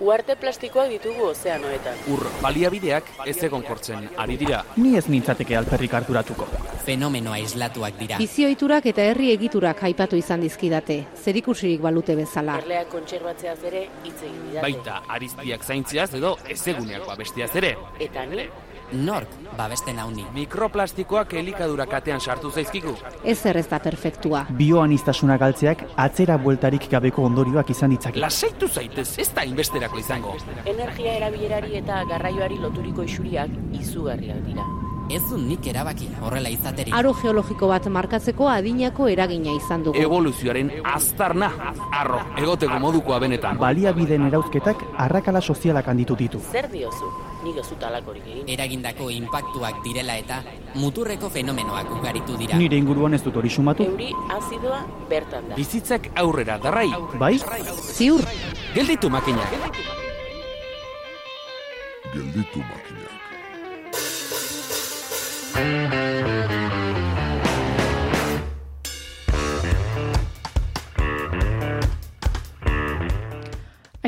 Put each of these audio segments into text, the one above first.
Uarte plastikoak ditugu ozeanoetan. Ur baliabideak ez egon kortzen ari dira. Ni ez nintzateke alperrik harturatuko. Fenomenoa islatuak dira. Bizioiturak eta herri egiturak aipatu izan dizkidate, zerikusirik balute bezala. Erleak kontserbatzeaz ere hitz egin didate. Baita ariztiak zaintziaz edo ezeguneak babestiaz ere. Eta ni, Nork babesten hauni. Mikroplastikoak elikadura katean sartu zaizkigu. Ez ez da perfektua. Bioanistasuna galtzeak atzera bueltarik gabeko ondorioak izan ditzake. Lasaitu zaitez, ez da inbesterako izango. energia erabilerari eta garraioari loturiko isuriak izugarriak dira. Ez du nik erabaki horrela izaterik. Aro geologiko bat markatzeko adinako eragina izan dugu. Evoluzioaren aztarna, arro, egoteko modukoa benetan. Baliabideen erauzketak arrakala sozialak handitu ditu. Zer diozu? Nik ez dut alakorik egin. Eragindako inpaktuak direla eta muturreko fenomenoak ugaritu dira. Nire inguruan ez dut hori sumatu. Euri azidoa bertan da. Bizitzak aurrera darrai. Bai? Ziur, Gelditu makinak. Gelditu makinak.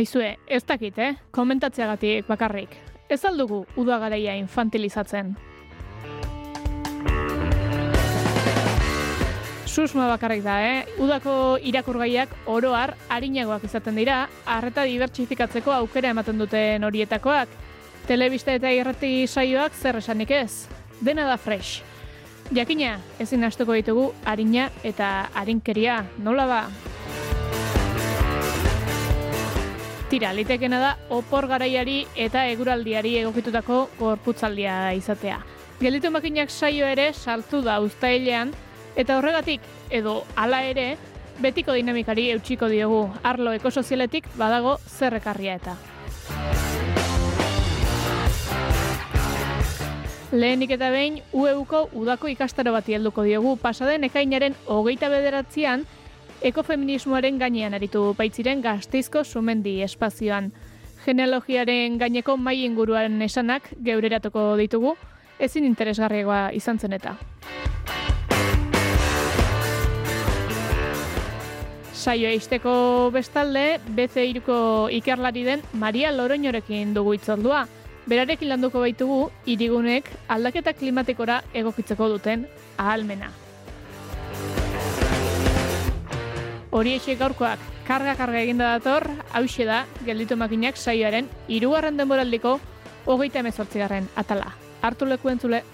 Aizue, ez dakit, eh? Komentatzeagatik bakarrik. Ez aldugu uda garaia infantilizatzen. Susma bakarrik da, eh? Udako irakurgaiak oroar harinagoak izaten dira, arreta dibertsifikatzeko aukera ematen duten horietakoak. Telebista eta irrati saioak zer esanik ez. Dena da fresh. Jakina, ezin astuko ditugu harina eta harinkeria, nola ba? Tira, litekena da opor garaiari eta eguraldiari egokitutako gorputzaldia izatea. Gelditu makinak saio ere saltu da uztailean, eta horregatik, edo hala ere, betiko dinamikari eutxiko diogu, arlo ekosozialetik badago zerrekarria eta. Lehenik eta behin, UEUko udako ikastaro bati helduko diogu pasaden ekainaren hogeita bederatzean, ekofeminismoaren gainean aritu baitziren gazteizko sumendi espazioan. Genealogiaren gaineko mai inguruan esanak geureratuko ditugu, ezin interesgarriagoa izan zen eta. Saioa izteko bestalde, BC3ko ikerlari den Maria Loroñorekin dugu itzordua. Berarekin landuko baitugu, irigunek aldaketa klimatikora egokitzeko duten ahalmena. Hori eixek gaurkoak karga-karga eginda dator, hause da, gelditu makinak saioaren, irugarren denboraldiko, hogeita emezortzigarren atala. Hartu leku entzule.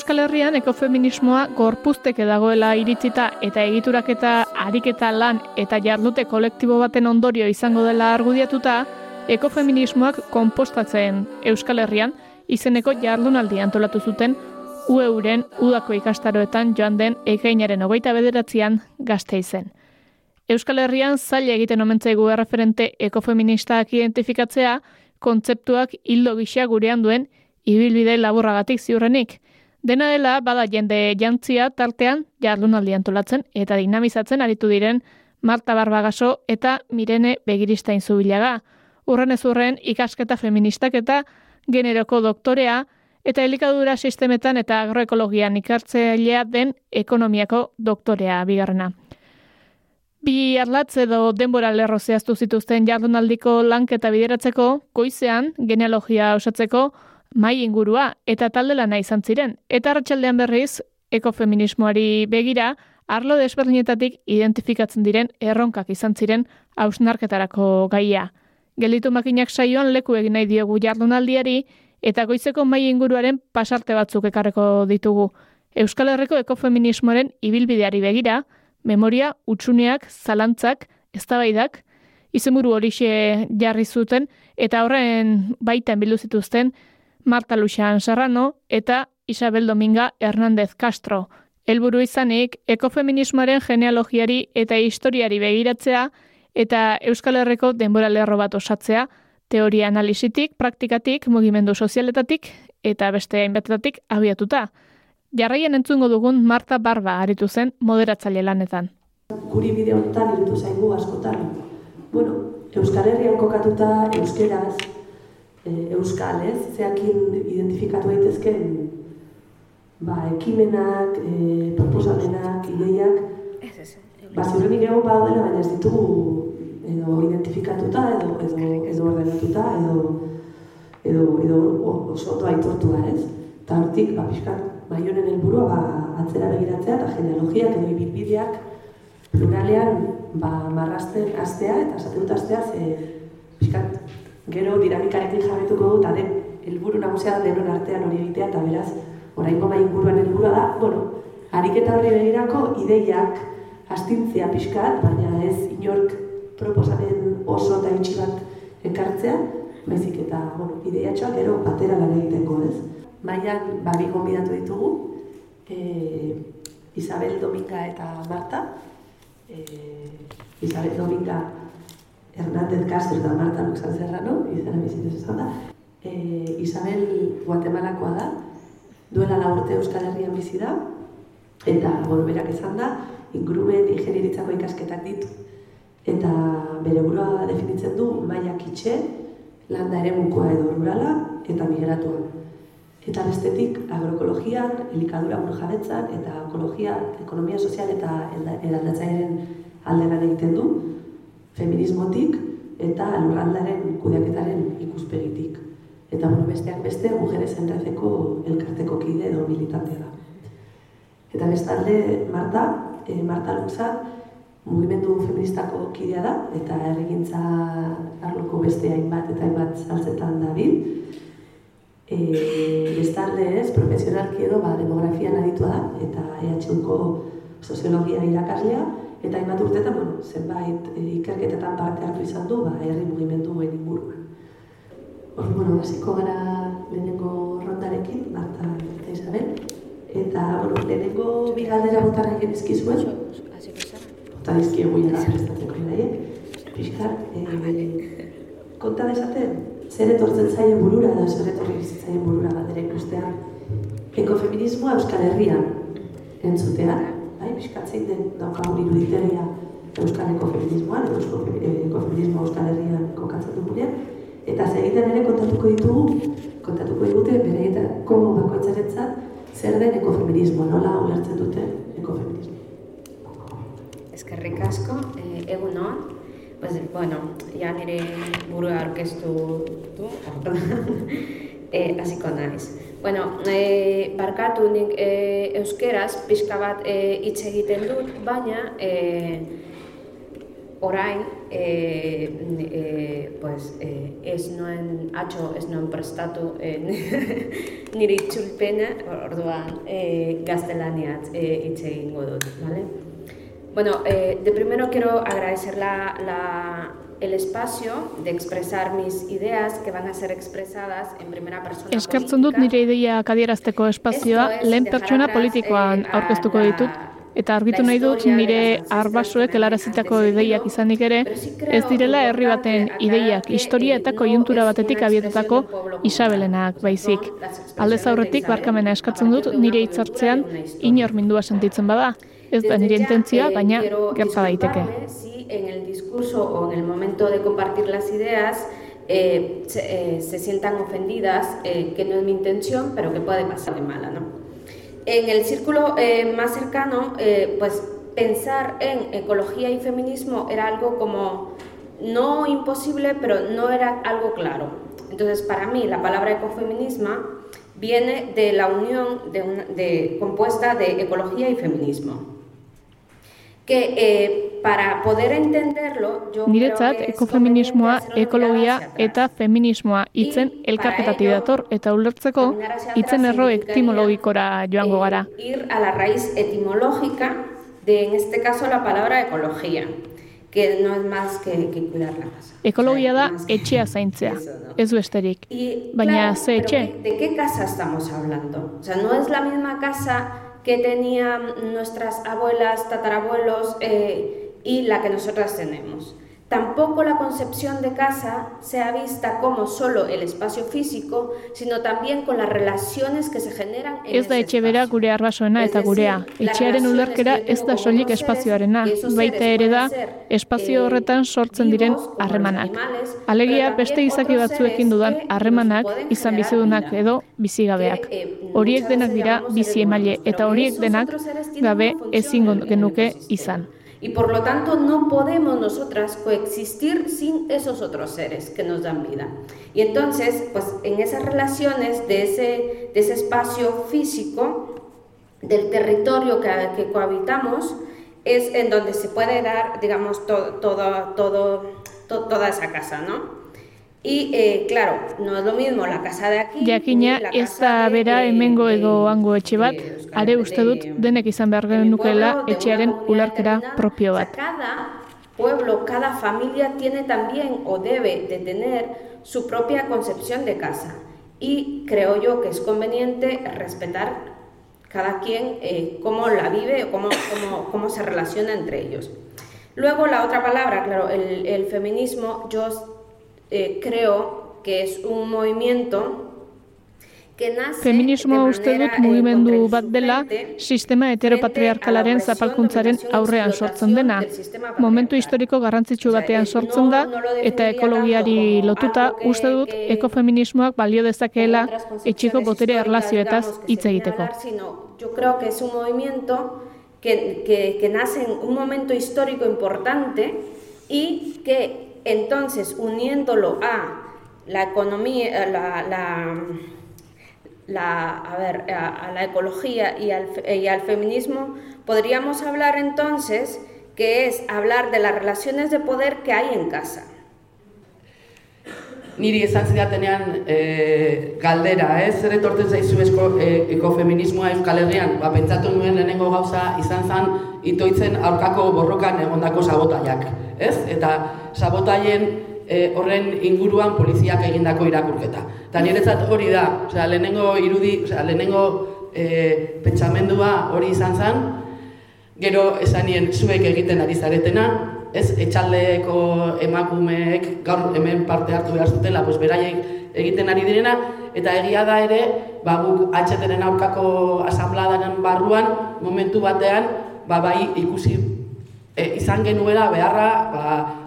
Euskal Herrian ekofeminismoa gorpuzteke dagoela iritzita eta egiturak eta ariketa lan eta jardute kolektibo baten ondorio izango dela argudiatuta, ekofeminismoak konpostatzen Euskal Herrian izeneko jardunaldi antolatu zuten UEUren udako ikastaroetan joan den ekainaren hogeita bederatzean gazte izen. Euskal Herrian zaila egiten omentzaigu erreferente ekofeministak identifikatzea, kontzeptuak hildo gisa gurean duen ibilbide laburragatik ziurrenik. Dena dela, bada jende jantzia tartean jardunaldi antolatzen eta dinamizatzen aritu diren Marta Barbagaso eta Mirene Begiristain zubilaga. Urren ez urren ikasketa feministak eta generoko doktorea eta elikadura sistemetan eta agroekologian ikartzailea den ekonomiako doktorea bigarrena. Bi arlatz edo denbora lerro zehaztu zituzten jardunaldiko lanketa bideratzeko, goizean, genealogia osatzeko, mai ingurua eta talde lana izan ziren. Eta arratsaldean berriz, ekofeminismoari begira, arlo desberdinetatik identifikatzen diren erronkak izan ziren hausnarketarako gaia. Gelditu makinak saioan leku egin nahi diogu jardunaldiari eta goizeko mai inguruaren pasarte batzuk ekarreko ditugu. Euskal Herriko ekofeminismoaren ibilbideari begira, memoria, utxuneak, zalantzak, eztabaidak, izenburu horixe jarri zuten eta horren baitan bildu zituzten Marta Luxan Serrano eta Isabel Dominga Hernández Castro. Helburu izanik, ekofeminismoaren genealogiari eta historiari begiratzea eta Euskal Herriko denbora lerro bat osatzea, teoria analizitik, praktikatik, mugimendu sozialetatik eta beste hainbatetatik abiatuta. Jarraien entzungo dugun Marta Barba aritu zen moderatzaile lanetan. Guri bideo honetan irutu zaigu askotan. Bueno, Euskal Herrian kokatuta euskeraz, e, euskal ez, zeakin identifikatu daitezken ba, ekimenak, e, proposamenak, ideiak, ba, ziurrenik egon badaudela, baina ez ditugu edo identifikatuta, edo, edo, edo ordenatuta, edo, edo, edo oso ondo aitortua ez. Eta hortik, ba, pixkat, bai honen helburua ba, atzera begiratzea eta genealogiak edo ibilbideak pluralean ba, marrasten astea eta esate dut astea ze pixkat, gero dinamikarekin jarrituko dut, den helburu nagusia denon artean hori egitea eta beraz, oraingo bai inguruan helburua da, bueno, ariketa horri begirako ideiak astintzea pixkat, baina ez inork proposamen oso eta itxi bat ekartzea, baizik eta, bueno, ideiatxoak gero batera lan egiteko, ez? Maian, babi gonbidatu ditugu, e, Isabel Dominga eta Marta, e, Isabel Dominga Hernández Castro eta Marta Luxan Serrano, izan bizituz esan da. E, Isabel Guatemalakoa da, duela la urte Euskal Herrian bizi da, eta, bueno, berak izan da, ingurumen ingenieritzako ikasketak ditu. Eta bere burua definitzen du maia kitxe, landa ere edo rurala, eta migratuan. Eta bestetik agroekologian, elikadura burujabetzan eta ekologia, ekonomia sozial eta eraldatzairen alde egiten du, feminismotik eta lurraldaren kudeaketaren ikuspegitik. Eta bueno, besteak beste, mujeres enrezeko elkarteko kide edo militantea da. Eta bestalde, Marta, e, Marta Luxa, mugimendu feministako kidea da, eta erregintza arloko beste hainbat eta hainbat saltzetan da E, bestalde ez, profesionalki edo ba, demografian aditua da, eta EHUko soziologia irakaslea, eta hainbat urtetan, bueno, zenbait e, ikerketetan parte hartu izan du, ba, herri mugimenduen inguruan. Hor, bueno, hasiko gara lehenengo rondarekin, Marta eta Isabel, eta, bueno, lehenengo bi galdera botarra egin izkizuen, bota dizkiegu jara prestatzeko nahi, pixkar, e, konta desaten, zer etortzen zaien burura da, zer etorri zaien burura bat ere ikustea. Ekofeminismoa Euskal Herrian entzutea, biskatzen den daukagun iruditeria Euskal Ekofeminismoan, edo Ekofeminismo Euskal Herrian kokatzen dugunean, eta egiten ere kontatuko ditugu, kontatuko digute bere egiteko bakoitzaretzat zer den ekofeminismoa, nola ulertzen dute ekofeminismo. Eskerrik asko, eh, egun hon, pues, bueno, ya nire burua orkestu du, e, hasiko naiz. Bueno, e, barkatu nik e, euskeraz pixka bat hitz egiten dut, baina e, orain e, e, pues, e, ez noen atxo, ez noen prestatu e, nire itzulpena, orduan e, gaztelaniat hitz egingo dut, vale? Bueno, eh, de primero quiero agradecer la, la, el espacio de expresar mis ideas que van a ser expresadas en primera persona Eskertzen dut nire ideiak adierazteko espazioa lehen pertsona politikoan aurkeztuko ditut, eta argitu nahi dut nire arbasuek helarazitako ideiak izanik ere, ez direla herri baten ideiak, historia eta koiuntura batetik abietutako Isabelenak baizik. Aldez aurretik barkamena eskatzen dut nire hitzartzean inor mindua sentitzen bada. Ez da nire intentzioa, baina gerta daiteke. Si en el discurso o en el momento de compartir las ideas eh, se, eh, se sientan ofendidas, eh, que no es mi intención, pero que puede pasar de mala, ¿no? En el círculo eh, más cercano, eh, pues pensar en ecología y feminismo era algo como no imposible, pero no era algo claro. Entonces, para mí, la palabra ecofeminismo viene de la unión de una- de, compuesta de ecología y feminismo. Que eh, para poder entenderlo, yo Niretzat, ekofeminismoa, ekologia eta feminismoa hitzen elkarketatik dator eta ulertzeko hitzen erro etimologikora joango gara. ir a la raíz etimológica de, en este caso, la palabra ecología, que no es más que, que cuidar la casa. Ekologia da etxea zaintzea, ez besterik. Baina ze etxe? ¿de, de qué casa estamos hablando? O sea, no es la misma casa que tenían nuestras abuelas, tatarabuelos eh, y la que nosotras tenemos. Tampoco la concepción de casa sea vista como solo el espacio físico, sino también con las relaciones que se generan en Ez da etxe gure arrasoena eta gurea. Etxearen ulerkera ez da soilik espazioarena, baita ere da espazio horretan sortzen diren harremanak. Alegia beste izaki batzuekin dudan harremanak izan bizidunak edo bizigabeak. Horiek denak dira bizi emaile eta horiek denak gabe ezingo genuke izan. Y por lo tanto no podemos nosotras coexistir sin esos otros seres que nos dan vida. Y entonces, pues en esas relaciones de ese, de ese espacio físico, del territorio que, cohabitamos, es en donde se puede dar, digamos, to- todo, todo, to- toda esa casa, ¿no? Y eh, claro, no es lo mismo la casa de aquí. Jakina ez da bera hemengo edo hango etxe bat, are uste dut denek izan behar genukela etxearen ularkera propio bat. Cada pueblo, cada familia tiene también o debe de tener su propia concepción de casa. Y creo yo que es conveniente respetar cada quien eh, cómo la vive o cómo, cómo, cómo se relaciona entre ellos. Luego la otra palabra, claro, el, el feminismo, yo eh, creo que es un movimiento que nace Feminismoa de uste dut eh, mugimendu bat dela sistema heteropatriarkalaren zapalkuntzaren aurrean sortzen dena. Momentu historiko garrantzitsu batean sortzen da eta ekologiari lotuta uste dut ekofeminismoak balio dezakeela etxiko botere erlazioetaz hitz egiteko. yo creo que es un movimiento que, que, que nace en un momento histórico importante y que entonces uniéndolo a la economía, la, la, la- a, ver, a, a la ecología y al, y al feminismo, podríamos hablar entonces que es hablar de las relaciones de poder que hay en casa. Niri esan zidatenean e, galdera, ez? Zer etortzen zaizu esko, e, ekofeminismoa Euskal Herrian? Ba, pentsatu nuen lehenengo gauza izan zen itoitzen aurkako borrokan egondako sabotaiak, ez? Eta sabotaien e, horren inguruan poliziak egindako irakurketa. Eta niretzat hori da, osea, lehenengo irudi, osea, lehenengo e, pentsamendua hori izan zen, Gero esanien zuek egiten ari zaretena, ez etxaldeko emakumeek gaur hemen parte hartu behar zutela, pues beraiek egiten ari direna, eta egia da ere, ba, guk HTren aurkako asambladaren barruan, momentu batean, ba, bai ikusi e, izan genuela beharra, ba,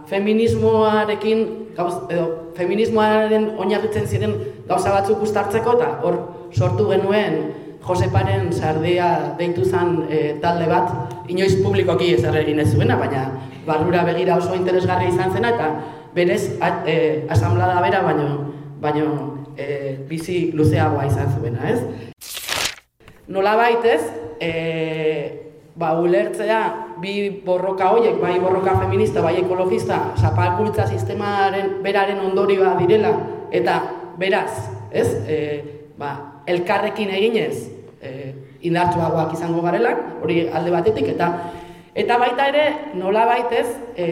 feminismoarekin, gauz, edo, feminismoaren oinarritzen ziren gauza batzuk ustartzeko, eta hor sortu genuen Joseparen sardea deitu zen e, talde bat, inoiz publikoki ezer egin ez zuena, baina barrura begira oso interesgarria izan zena, eta berez a, e, asamblada bera, baino, baino e, bizi luzeagoa izan zuena, ez? Nola baitez, e, ba, ulertzea bi borroka horiek, bai borroka feminista, bai ekologista, zapalkuntza sistemaren beraren ondorioa direla, eta beraz, ez, e, ba, elkarrekin eginez, e, indartsuagoak izango garela, hori alde batetik, eta eta baita ere, nola baitez, e,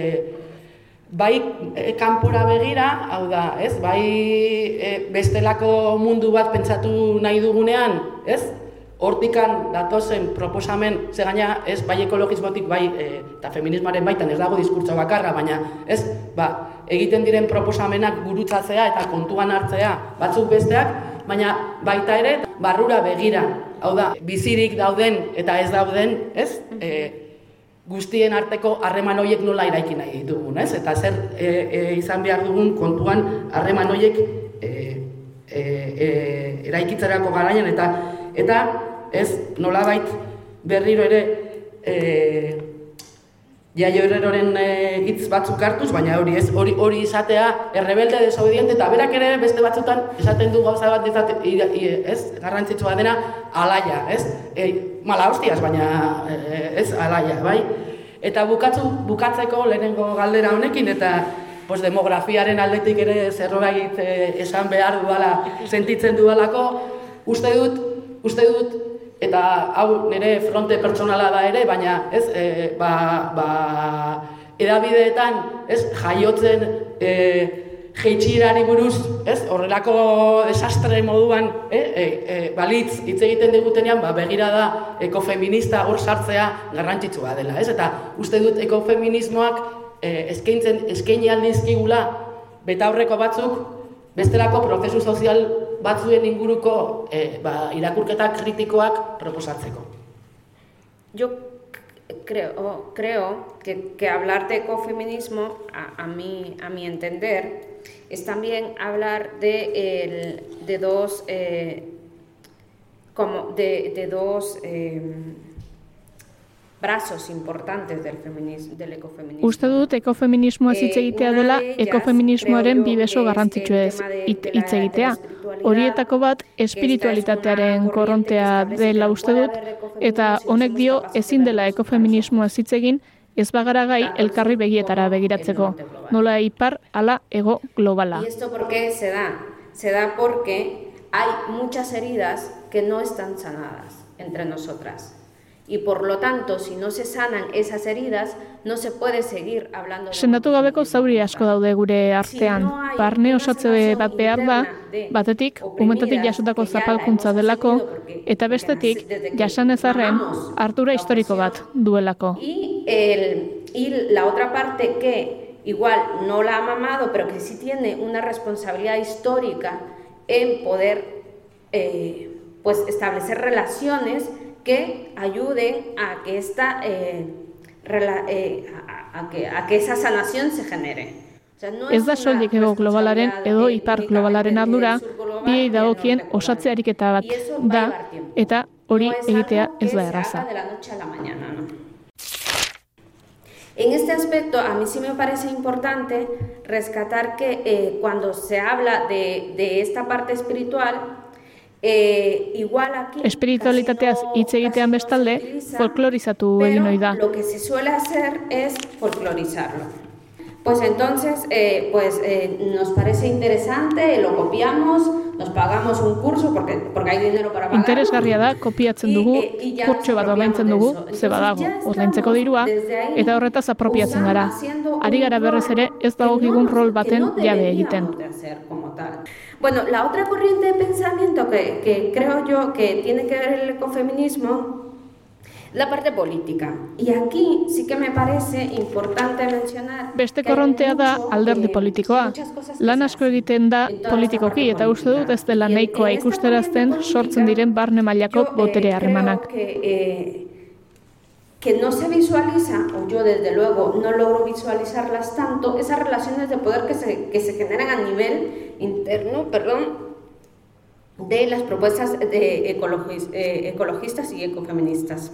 bai e, kanpora begira, hau da, ez? Bai e, bestelako mundu bat pentsatu nahi dugunean, ez? Hortikan datozen proposamen, ze gaina, ez, bai ekologismotik, bai, e, eta feminismoaren baitan ez dago diskurtso bakarra, baina, ez, ba, egiten diren proposamenak gurutzatzea eta kontuan hartzea batzuk besteak, baina baita ere, barrura begira, hau da, bizirik dauden eta ez dauden, ez, e, guztien arteko harreman horiek nola eraiki nahi ditugun, ez? Eta zer e, e, izan behar dugun kontuan harreman horiek e, e, e, eraikitzerako garaian eta eta ez nolabait berriro ere e, jaio erreroren e, hitz batzuk hartuz, baina hori ez hori hori izatea errebelde desobediente eta berak ere beste batzutan esaten du gauza bat izate, ez garrantzitsua dena alaia, ez? E, mala hostias, baina e, ez alaia, bai? Eta bukatzu, bukatzeko lehenengo galdera honekin eta pues, demografiaren aldetik ere zerbait e, esan behar duala, sentitzen dudalako, uste dut, uste dut, eta hau nire fronte pertsonala da ere, baina ez, e, ba, ba, edabideetan, ez, jaiotzen e, jeitxirari buruz, ez, horrelako desastre moduan, e, e, e, balitz hitz egiten digutenean, ba, begira da ekofeminista hor sartzea garrantzitsua dela, ez, eta uste dut ekofeminismoak e, eskaintzen, eskaini aldizkigula, beta aurreko batzuk, bestelako prozesu sozial batzuen inguruko e, ba, irakurketa kritikoak proposatzeko. Yo creo, creo que, que hablar de ecofeminismo, a, a, mi, a mi entender, es también hablar de, el, de dos, eh, como de, de dos eh, brazos importantes del, del ecofeminismo. Uste dut ekofeminismoa hitz egitea dela ekofeminismoaren bi beso garrantzitsuez hitz egitea. Horietako bat espiritualitatearen korrontea dela uste dut eta honek dio ezin dela ekofeminismoa hitz egin ez bagara gai elkarri begietara begiratzeko. Nola ipar ala ego globala. Y esto por qué se da? Se da porque hay muchas heridas que no están sanadas entre nosotras. Y por lo tanto, si no se sanan esas heridas, no se puede seguir hablando Sendatu gabeko zauri asko daude gure artean. Barne osatze bat behar da, batetik, umetatik jasotako zapalkuntza delako, eta bestetik, jasan ezarren, hartura historiko bat duelako. Y, el, y la otra parte que igual no la ha mamado, pero que sí tiene una responsabilidad histórica en poder eh, pues establecer relaciones que ayuden a que, esta, eh, rela, eh, a, a, que, a que esa sanación se genere. Ez da soilik ego globalaren edo ipar globalaren ardura, biei dagokien osatze ariketa bat da, eta hori egitea ez da erraza. En este aspecto, a mí sí me parece importante rescatar que eh, cuando se habla de, de esta parte espiritual, Eh, igual aquí espiritualitateaz hitz egitean bestalde folklorizatu egin ohi da. Lo que se suele hacer es folclorizarlo. Pues entonces, eh, pues eh, nos parece interesante, lo copiamos, nos pagamos un curso porque, porque hay dinero para pagar. Interesgarria da, kopiatzen dugu, kurtso bat ordaintzen dugu, ze badago, ordaintzeko dirua, eta horretaz apropiatzen gara. Ari gara berrez ere, ez dago gigun rol baten jabe egiten. Bueno, la otra corriente de pensamiento que, que creo yo que tiene que ver el ecofeminismo la parte política. Y aquí sí que me parece importante mencionar Beste korrontea da alderdi politikoa. Lan asko egiten da politikoki eta uste dut ez dela nahikoa ikusterazten sortzen diren barne mailako botere harremanak. Que, eh, que no se visualiza, o yo desde luego no logro visualizarlas tanto, esas relaciones de poder que se, que se generan a nivel interno, perdón, de las propuestas de ecologis, eh, ecologistas y ecofeministas.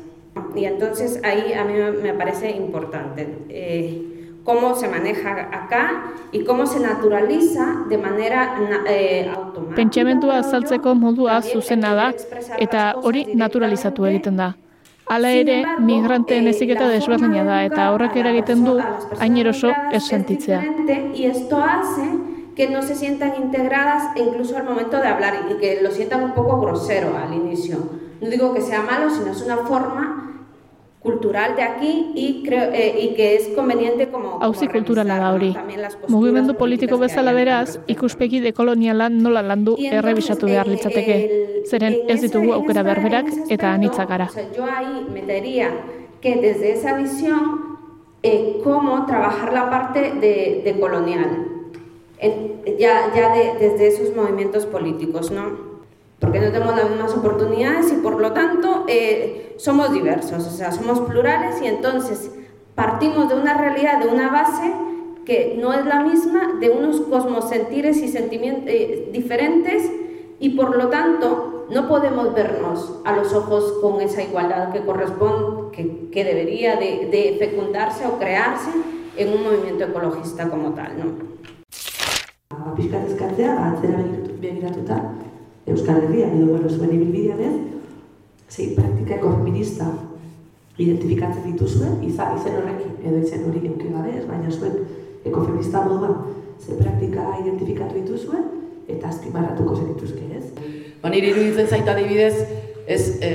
Y entonces ahí a mí me parece importante eh, cómo se maneja acá y cómo se naturaliza de manera eh, automática. Pentsamendua azaltzeko modua zuzena da eta hori naturalizatu egiten da. Hala ere, migranteen eziketa desberdina da eta horrek eragiten du hain eroso ez sentitzea. Y esto hace que no se sientan integradas incluso al momento de hablar y que lo sientan un poco grosero al inicio. No digo que sea malo, sino es una forma cultural de aquí y creo eh, y que es conveniente como Auzi kulturala da hori. Mugimendu politiko bezala beraz, ikuspegi dekoloniala nola landu errebisatu behar litzateke. Zeren ez ditugu aukera berberak eta anitzak gara. Yo ahí metería que desde esa visión eh, cómo trabajar la parte de, de colonial, en- ya, ya de- desde esos movimientos políticos, ¿no? Porque no tenemos las mismas oportunidades y por lo tanto eh, somos diversos, o sea, somos plurales y entonces partimos de una realidad, de una base que no es la misma, de unos cosmosentires y sentimientos diferentes y por lo tanto no podemos vernos a los ojos con esa igualdad que corresponde, que, que debería de, de fecundarse o crearse en un movimiento ecologista como tal, ¿no? Euskal Herrian edo bueno, zuen ibilbidean ez, zein praktika ekofeminista identifikatzen dituzue, izan izen horrekin, edo izen hori euki gabe ez, baina zuen ekofeminista moduan, ze praktika identifikatu dituzue, eta azpimarratuko zenituzke ez. Ba, niri iruditzen zait adibidez, ez, e,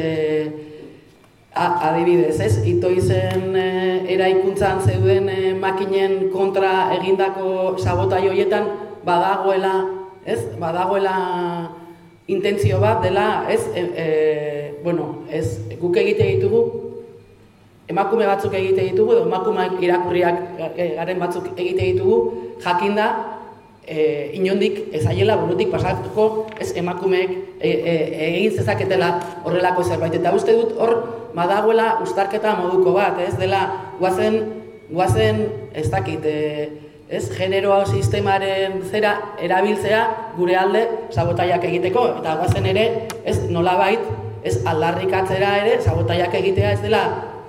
a, adibidez, ez, itoizen e, eraikuntzan zeuden e, makinen kontra egindako sabotai horietan badagoela, ez, badagoela intentzio bat dela, ez, e, e, bueno, ez, guk egite ditugu, emakume batzuk egite ditugu, edo emakumeak irakurriak e, garen batzuk egite ditugu, jakinda, e, inondik ezaiela burutik pasatuko ez emakumeek e, e, egin zezaketela horrelako zerbait. Eta uste dut hor badagoela ustarketa moduko bat, ez dela guazen, guazen ez dakit, e, ez generoa sistemaren zera erabiltzea gure alde sabotaiak egiteko. Eta guazen ere, ez nolabait, ez aldarrikatzera ere sabotaiak egitea ez dela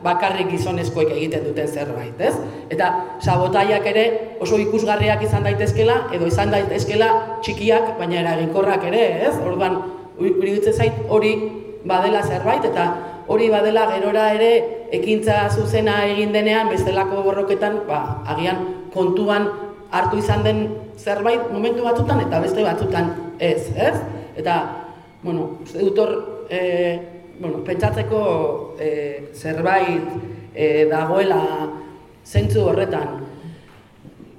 bakarrik gizonezkoek egiten duten zerbait, ez? Eta sabotaiak ere oso ikusgarriak izan daitezkela edo izan daitezkela txikiak baina eraginkorrak ere, ez? Orduan iruditzen zait hori badela zerbait eta hori badela gerora ere ekintza zuzena egin denean bestelako borroketan, ba, agian kontuan hartu izan den zerbait momentu batzutan eta beste batzutan ez, ez? Eta, bueno, uste dut hor, e, bueno, pentsatzeko e, zerbait e, dagoela zentzu horretan.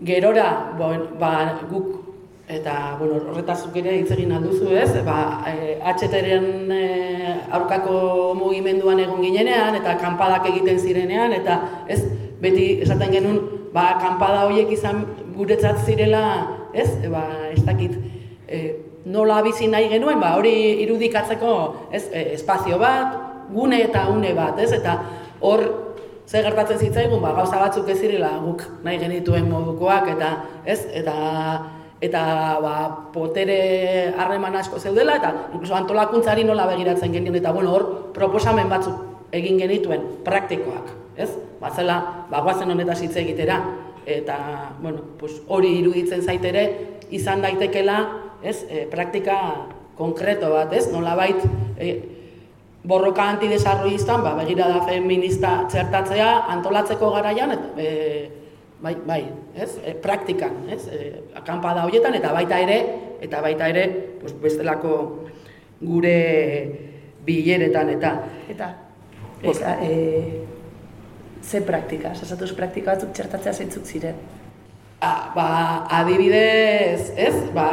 Gerora, bo, ba, guk, eta bueno, horretazuk ere hitz egin alduzu ez, ba, e, HTren e, aurkako mugimenduan egon ginenean, eta kanpadak egiten zirenean, eta ez, beti esaten genuen, ba, kanpada horiek izan guretzat zirela, ez, ba, ez dakit, e, nola bizi nahi genuen, ba, hori irudikatzeko ez, e, espazio bat, gune eta une bat, ez, eta hor ze gertatzen zitzaigun, ba, gauza batzuk ez zirela guk nahi genituen modukoak, eta ez, eta eta ba, potere harreman asko zeudela, eta inkluso antolakuntzari nola begiratzen genien, eta bueno, hor proposamen batzuk egin genituen praktikoak, ez? Bazela, ba, guazen honetaz hitz egitera, eta, bueno, pues, hori iruditzen zaitere, izan daitekela, ez, e, praktika konkreto bat, ez? Nolabait, e, borroka antidesarroistan, ba, begirada feminista txertatzea, antolatzeko garaian, eta, e, bai, bai, ez? E, praktikan, ez? E, akampada horietan, eta baita ere, eta baita ere, pues, bestelako gure bileretan, eta... Eta, eta, e, ze praktika, sasatuz praktika batzuk txertatzea zeintzuk ziren? Ah, ba, adibidez, ez? Ba,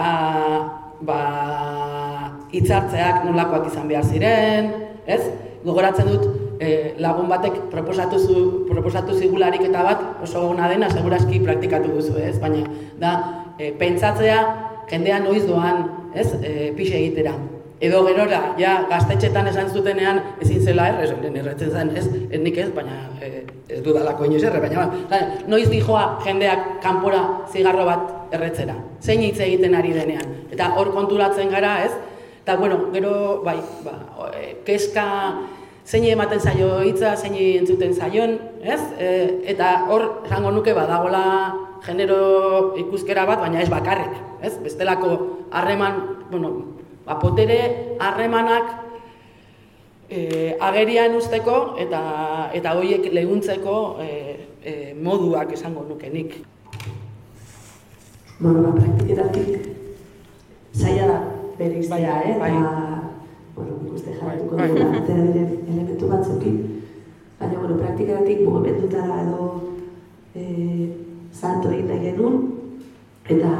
ba, hitzartzeak nolakoak izan behar ziren, ez? Gogoratzen dut, e, lagun batek proposatu, zu, proposatu zigularik eta bat oso ona dena segurazki praktikatu duzu, ez? Baina, da, e, pentsatzea jendea noiz doan, ez? E, pixe egitera. Edo gerora, ja, gaztetxetan esan zutenean ezin zela errez, erretzen zen, ez, ez nik ez, baina e, ez dudalako inoiz erre, baina ba, noiz dijoa jendeak kanpora zigarro bat erretzera. Zein hitz egiten ari denean. Eta hor konturatzen gara, ez? Eta, bueno, gero, bai, ba, e, keska zein ematen zaio hitza, zein entzuten zaion, ez? E, eta hor, esango nuke badagola genero ikuskera bat, baina ez bakarrik, ez? Bestelako harreman, bueno, ba, potere harremanak e, agerian usteko eta eta hoiek leguntzeko e, e, moduak esango nuke nik. Bueno, ba, praktiketatik zaila da bere iztea, eh? bai. Eta, bueno, uste jarratuko bai, dugula, atera diren elementu batzukin. baina, bueno, praktikatik mugimendutara edo e, salto egin nahi genuen, eta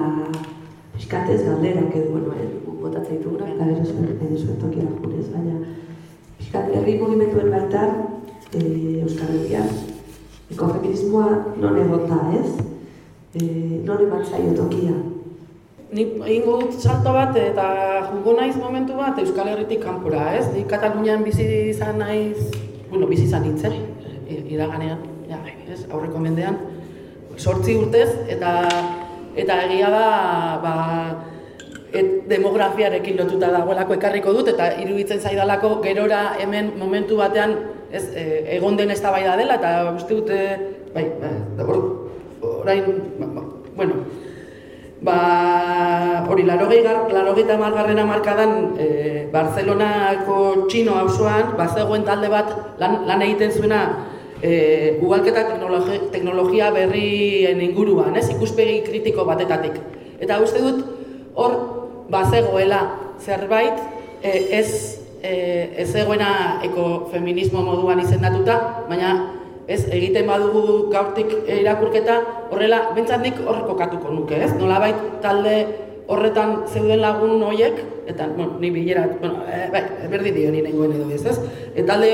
pixkatez galderak edo, bueno, eh, botatzen dituguna, eta gero zuen, edo zuen tokiera jurez, baina pixkat herri mugimenduen baitan, e, Euskal Herrian, ekofeminismoa non egon da, ez? E, non eman zaio tokia. Ni egingo dut salto bat eta jungo naiz momentu bat Euskal Herritik kanpora, ez? Ni Katalunian bizi izan naiz, bueno, bizi izan nintzen, i- iraganean, ja, ez, aurreko mendean, sortzi urtez, eta eta egia da, ba, et, demografiarekin lotuta dagoelako ekarriko dut, eta iruditzen zaidalako gerora hemen momentu batean ez, e, egon den eztabaida dela, eta uste dute, bai, bai, hor, orain, ba, ba, bueno, Ba, hori, larogei gar, larogeita margarren amarkadan e, Barcelonako txino auzoan bazegoen talde bat lan, lan egiten zuena e, ugalketa teknologi, teknologia berrien inguruan, ez? ikuspegi kritiko batetatik. Eta uste dut hor bazegoela zerbait e, ez, e, ez egoena ekofeminismo moduan izendatuta, baina ez egiten badugu gaurtik irakurketa horrela bentzandik hor kokatuko nuke, ez? Nolabait talde horretan zeuden lagun hoiek eta bueno, ni bilera, bueno, e, bai, berdi dio ni nengoen edo ez, ez? E, talde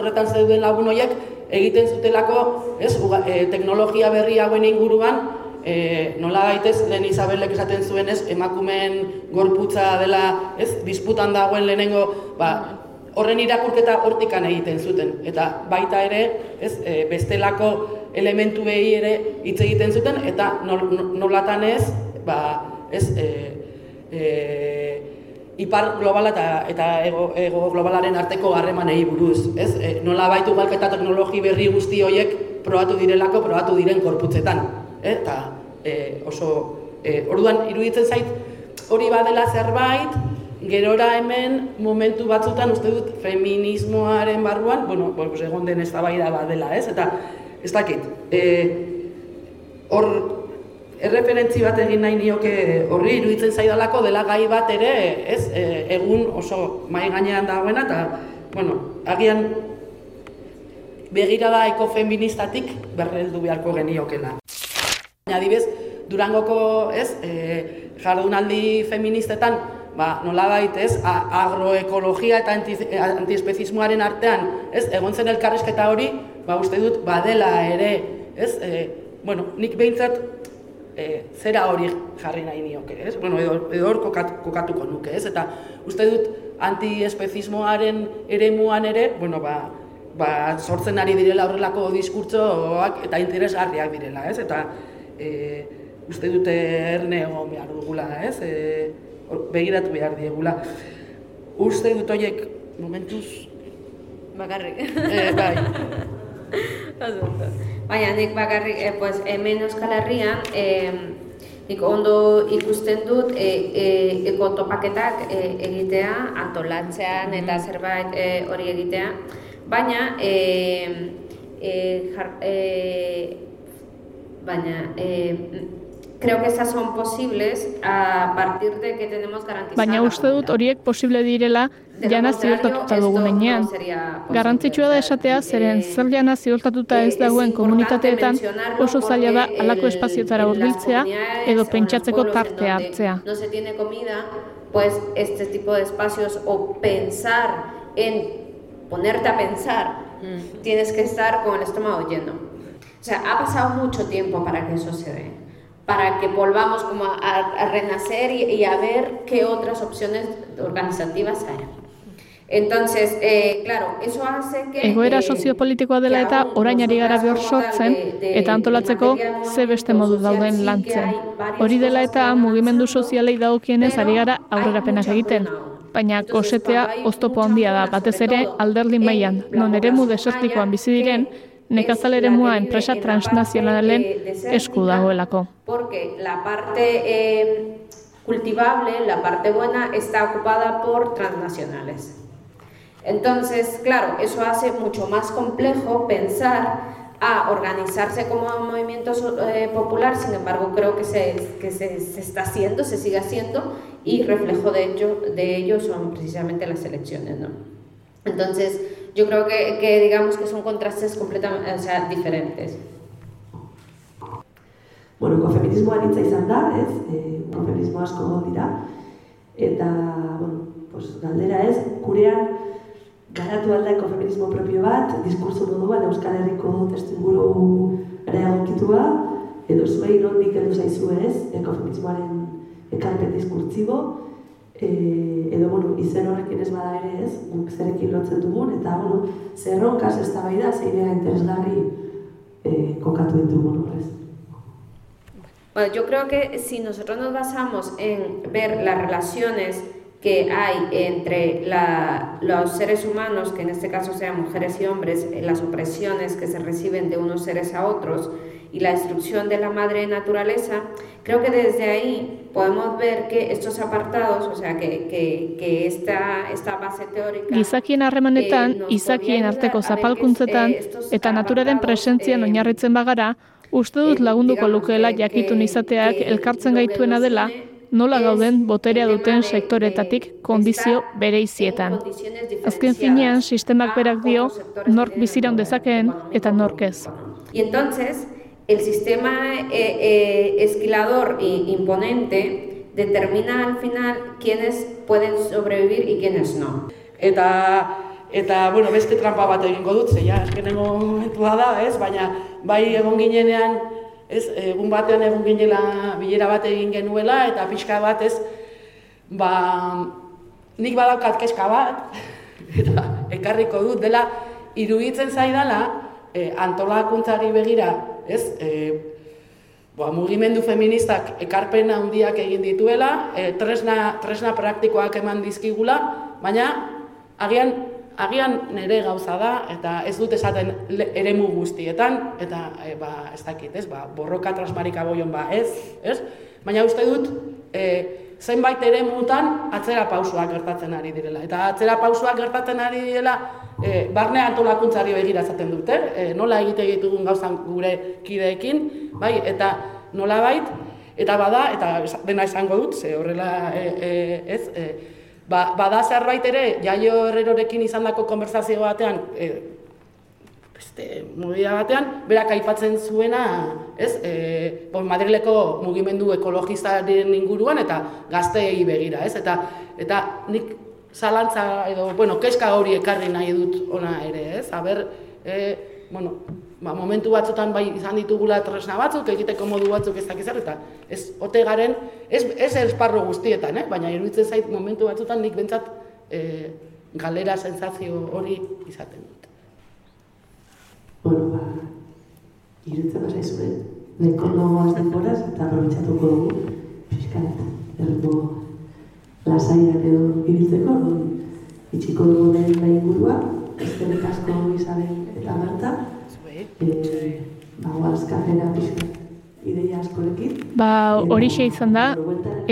horretan zeuden lagun hoiek egiten zutelako, ez? Uga, e, teknologia berri hauen inguruan E, nola gaitez, lehen Isabelek esaten zuen ez, emakumeen gorputza dela, ez, disputan dagoen lehenengo, ba, horren irakurketa hortikan egiten zuten eta baita ere, ez, e, bestelako elementuei ere hitz egiten zuten eta nol, nolatan ez, ba, ez, e, e, ipar globala eta, eta ego, ego globalaren arteko harremanei buruz, ez? E, nola baitu galketa teknologi berri guzti horiek probatu direlako, probatu diren korputzetan, eta e, oso, e, orduan iruditzen zait hori badela zerbait, gerora hemen momentu batzutan uste dut feminismoaren barruan, bueno, pues egon den eztabaida badela, ez? Eta ez dakit. Eh, hor erreferentzi bat egin nahi nioke horri iruditzen zaidalako dela gai bat ere, ez? E, egun oso mai gainean dagoena eta bueno, agian begirada ekofeministatik berreldu beharko geniokela. Adibez, Durangoko, ez, e, jardunaldi feministetan ba, nolabait, ez, agroekologia eta anti, antiespezismoaren artean, ez, egon zen elkarrizketa hori, ba, uste dut, badela ere, ez, e, bueno, nik behintzat, e, zera hori jarri nahi nioke, ez, bueno, edo, edo hor kokat, kokatuko nuke, ez, eta uste dut, antiespezismoaren eremuan ere, bueno, ba, ba, sortzen ari direla horrelako diskurtsoak eta interesgarriak direla, ez, eta e, uste dute erne egon behar dugula, ez, e, begiratu behar diegula. Uste dut horiek momentuz, Bakarrik. e, bai. Baina nik bakarrik, eh, pues, hemen Euskal Herrian, eh, nik ondo ikusten dut e, e, ekotopaketak e, egitea, antolatzean eta zerbait e, hori egitea. Baina, e, e, jar, e, baina, e, creo que esas son posibles a partir de que tenemos garantizada Baina uste dut horiek posible direla jana ziurtatuta dugunean. Garrantzitsua da esatea zeren zer jana ziurtatuta ez dagoen komunitateetan oso zaila da halako espaziotara hurbiltzea edo pentsatzeko tartea hartzea. no se tiene comida, pues este tipo de espacios o pensar en ponerte a pensar, tienes que estar con el estómago lleno. O sea, ha pasado mucho tiempo para que eso se dé, para que volvamos como a, a renacer y, y a ver qué otras opciones organizativas hay. Entonces, eh, claro, eso hace que... Egoera eh, soziopolitikoa dela eta orain ari gara behor sortzen eta antolatzeko ze beste modu dauden lantzen. Hori dela eta mugimendu sozialei dagokienez ari gara aurrerapenak egiten. Baina kosetea oztopo handia da, batez ere alderdi mailan, non eremu desertikoan bizi diren, nekazal eremua enpresa transnazionalen esku dagoelako. porque la parte eh, cultivable, la parte buena, está ocupada por transnacionales. Entonces, claro, eso hace mucho más complejo pensar a organizarse como un movimiento eh, popular, sin embargo creo que, se, que se, se está haciendo, se sigue haciendo y reflejo de ello, de ello son precisamente las elecciones. ¿no? Entonces, yo creo que, que digamos que son contrastes completamente, o sea, diferentes. Bueno, ekofeminismoa nitza izan da, ez? E, ekofeminismo asko egon dira. Eta, bueno, pues, galdera ez, gurean garatu alda ekofeminismo propio bat, diskurso moduan Euskal Herriko testuinguru ere egokitua, edo zuei nondik edo zaizu ez, ekofeminismoaren ekarpen diskurtzibo, e, edo, bueno, izen horrekin ez bada ere ez, guk zerekin lotzen dugun, eta, bueno, zerronkaz ez da bai da, zeirea interesgarri e, kokatu ditugun horrez. Bueno, yo creo que si nosotros nos basamos en ver las relaciones que hay entre la, los seres humanos, que en este caso sean mujeres y hombres, eh, las opresiones que se reciben de unos seres a otros y la destrucción de la madre naturaleza, creo que desde ahí podemos ver que estos apartados, o sea, que, que, que esta, esta base teórica... Gizakien harremanetan, eh, izakien arteko zapalkuntzetan eh, eta naturaren presentzian eh, oinarritzen bagara, uste dut lagunduko lukeela jakitun izateak elkartzen gaituena dela, nola gauden boterea duten sektoretatik kondizio bereizietan. Azken finean, sistemak berak dio, nork poder dezakeen eta nork ez. Y entonces, el sistema eh, eh, esquilador e imponente determina al final quiénes pueden sobrevivir y quiénes no. Eta, eta bueno, beste trampa bat egingo dut, ze ja, eskenengo momentua da, ez? Baina, bai egon ginenean, ez, egun batean egon ginela bilera bat egin genuela, eta pixka bat, ez, ba, nik badaukat keska bat, eta ekarriko dut dela, iruditzen zaidala, e, antolakuntzari begira, ez, e, Ba, mugimendu feministak ekarpen handiak egin dituela, e, tresna, tresna praktikoak eman dizkigula, baina agian, agian nire gauza da, eta ez dut esaten eremu guztietan, eta e, ba, ez dakit, ez, ba, borroka trasmarika boion ba, ez, ez? Baina uste dut, e, zenbait eremutan atzera pausoak gertatzen ari direla. Eta atzera pausoak gertatzen ari direla, e, barne antolakuntzari begira esaten dute, e, nola egite ditugun gauzan gure kideekin, bai, eta nola bait, eta bada, eta dena esango dut, ze horrela, e, e, ez, e, ba, bada zerbait ere, jaio herrerorekin izandako konversazio batean, e, beste movida batean, berak aipatzen zuena, ez, e, bon, Madrileko mugimendu ekologistaren inguruan eta gazteei begira, ez, eta, eta nik zalantza edo, bueno, keska hori ekarri nahi dut ona ere, ez, aber, e, bueno, ba, momentu batzutan bai izan ditugula tresna batzuk, egiteko modu batzuk ez dakiz eta ez ote garen, ez, ez esparro guztietan, eh? baina iruditzen zait momentu batzutan nik bentsat e, galera sensazio hori izaten dut. Bueno, ba, irutzen bazaizue, nahiko nagoaz denboraz, eta aprobetsatuko dugu, pixkat, erriko lasaiak edo ibiltzeko, itxiko dugu den nahi ingurua, eskerrik asko Isabel eta Marta, e, ba, guaz, kafera pixkat, ideia askorekin. Ba, horixe izan da,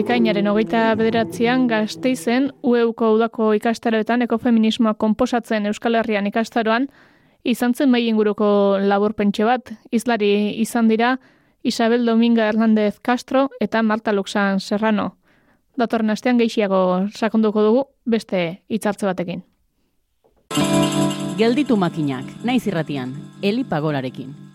ekainaren hogeita bederatzean gazteizen UEUko udako ikastaroetan ekofeminismoa konposatzen Euskal Herrian ikastaroan, izan zen mai inguruko labur pentxe bat, izlari izan dira Isabel Dominga Hernández Castro eta Marta Luxan Serrano. Datorren astean gehiago sakonduko dugu beste hitzartze batekin. Gelditu makinak, naiz irratian, Eli Pagorarekin.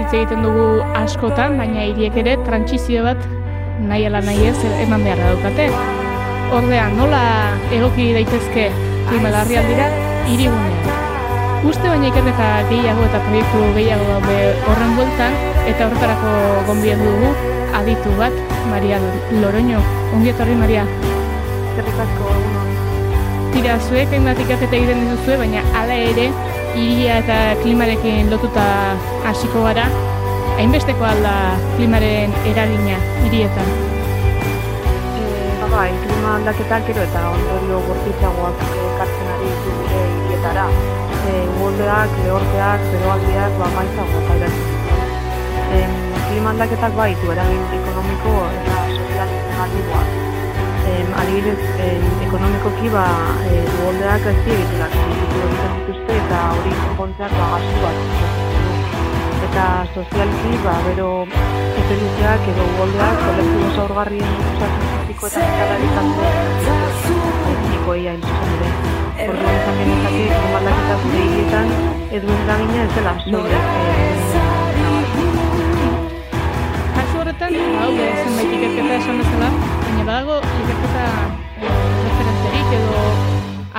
Hitz egiten dugu askotan, baina hiriek ere trantsizio bat nahi ala nahi ez eman beharra daukate. Ordea, nola egoki daitezke klima larrialdira hirigunean. Uste baina ikerketa gehiago eta proiektu gehiago daude horren bueltan, eta horretarako gonbien dugu aditu bat, Maria Loroño. Ongi etorri, Maria. Zerrik asko, Tira, zuek hainbat ikerketa egiten dituzue, baina hala ere, hiria eta klimarekin lotuta hasiko gara, hainbesteko alda klimaren eragina hirietan. Ba, bai, klima aldaketak gero eta ondorio bortitzagoak ekartzen ari ditu gure hirietara. E, Uoldeak, lehorteak, beroaldiak, ba, pairatzen ditu. Em, klima aldaketak bai, eragin ekonomiko eta sozial negatiboak. Em, adibidez, em, ekonomikoki ba, e, uoldeak ez egiturak ditu egiten dituzte eta hori konpontzeak ba, gastu bat. Eta sozialki, ba, bero epe luzeak edo uoldeak kolektibo zaurgarrien osasun fisiko eta mentalari kantu etnikoei hain zuzen ere. Orduan izan genezake, klima aldaketa gure hirietan ez duen eragina ez dela sobre Kasu horretan, hau be, zenbait ikerketa esan bezala, baina badago ikerketa eh,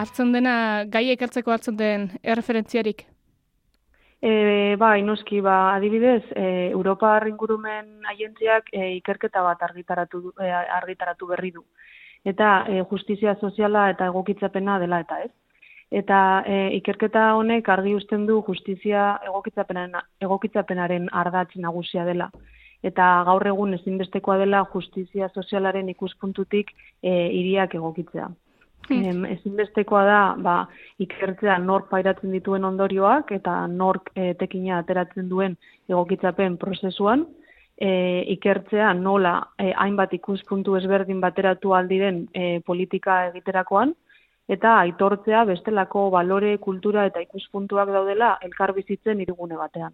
hartzen dena, gai ekartzeko hartzen den erreferentziarik. E, bai, noski, ba, adibidez, e, Europar ingurumen agentziak e, ikerketa bat argitaratu, e, argitaratu berri du. Eta e, justizia soziala eta egokitzapena dela eta ez. Eta e, ikerketa honek argi uzten du justizia egokitzapenaren, egokitzapenaren ardatz nagusia dela. Eta gaur egun ezinbestekoa dela justizia sozialaren ikuspuntutik e, hiriak egokitzea. Em, ezinbestekoa da ba, ikertzea nork pairatzen dituen ondorioak eta nork e, tekina ateratzen duen egokitzapen prozesuan, e, ikertzea nola e, hainbat ikuspuntu ezberdin bateratu aldiren e, politika egiterakoan, eta aitortzea bestelako balore, kultura eta ikuspuntuak daudela elkar bizitzen irigune batean.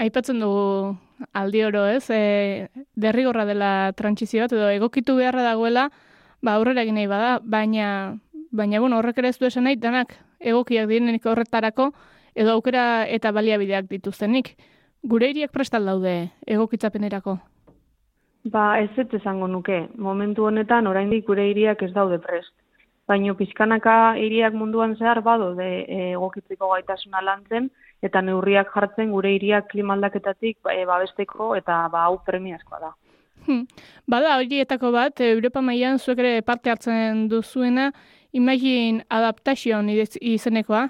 Aipatzen dugu aldi oro, ez? E, derrigorra dela trantsizio bat edo egokitu beharra dagoela, ba aurrera egin nahi bada, baina baina bueno, horrek ere ez du esan nahi danak egokiak direnik horretarako edo aukera eta baliabideak dituztenik. Gure hiriak prestal daude egokitzapenerako. Ba, ez ez esango nuke. Momentu honetan oraindik gure hiriak ez daude prest. Baino pizkanaka hiriak munduan zehar badaude e, egokitzeko gaitasuna lantzen eta neurriak jartzen gure hiriak klima aldaketatik ba, e, babesteko eta ba hau premiazkoa da. Hmm. Bada horietako bat, Europa mailan zuek ere parte hartzen duzuena, Imagine Adaptation izenekoa.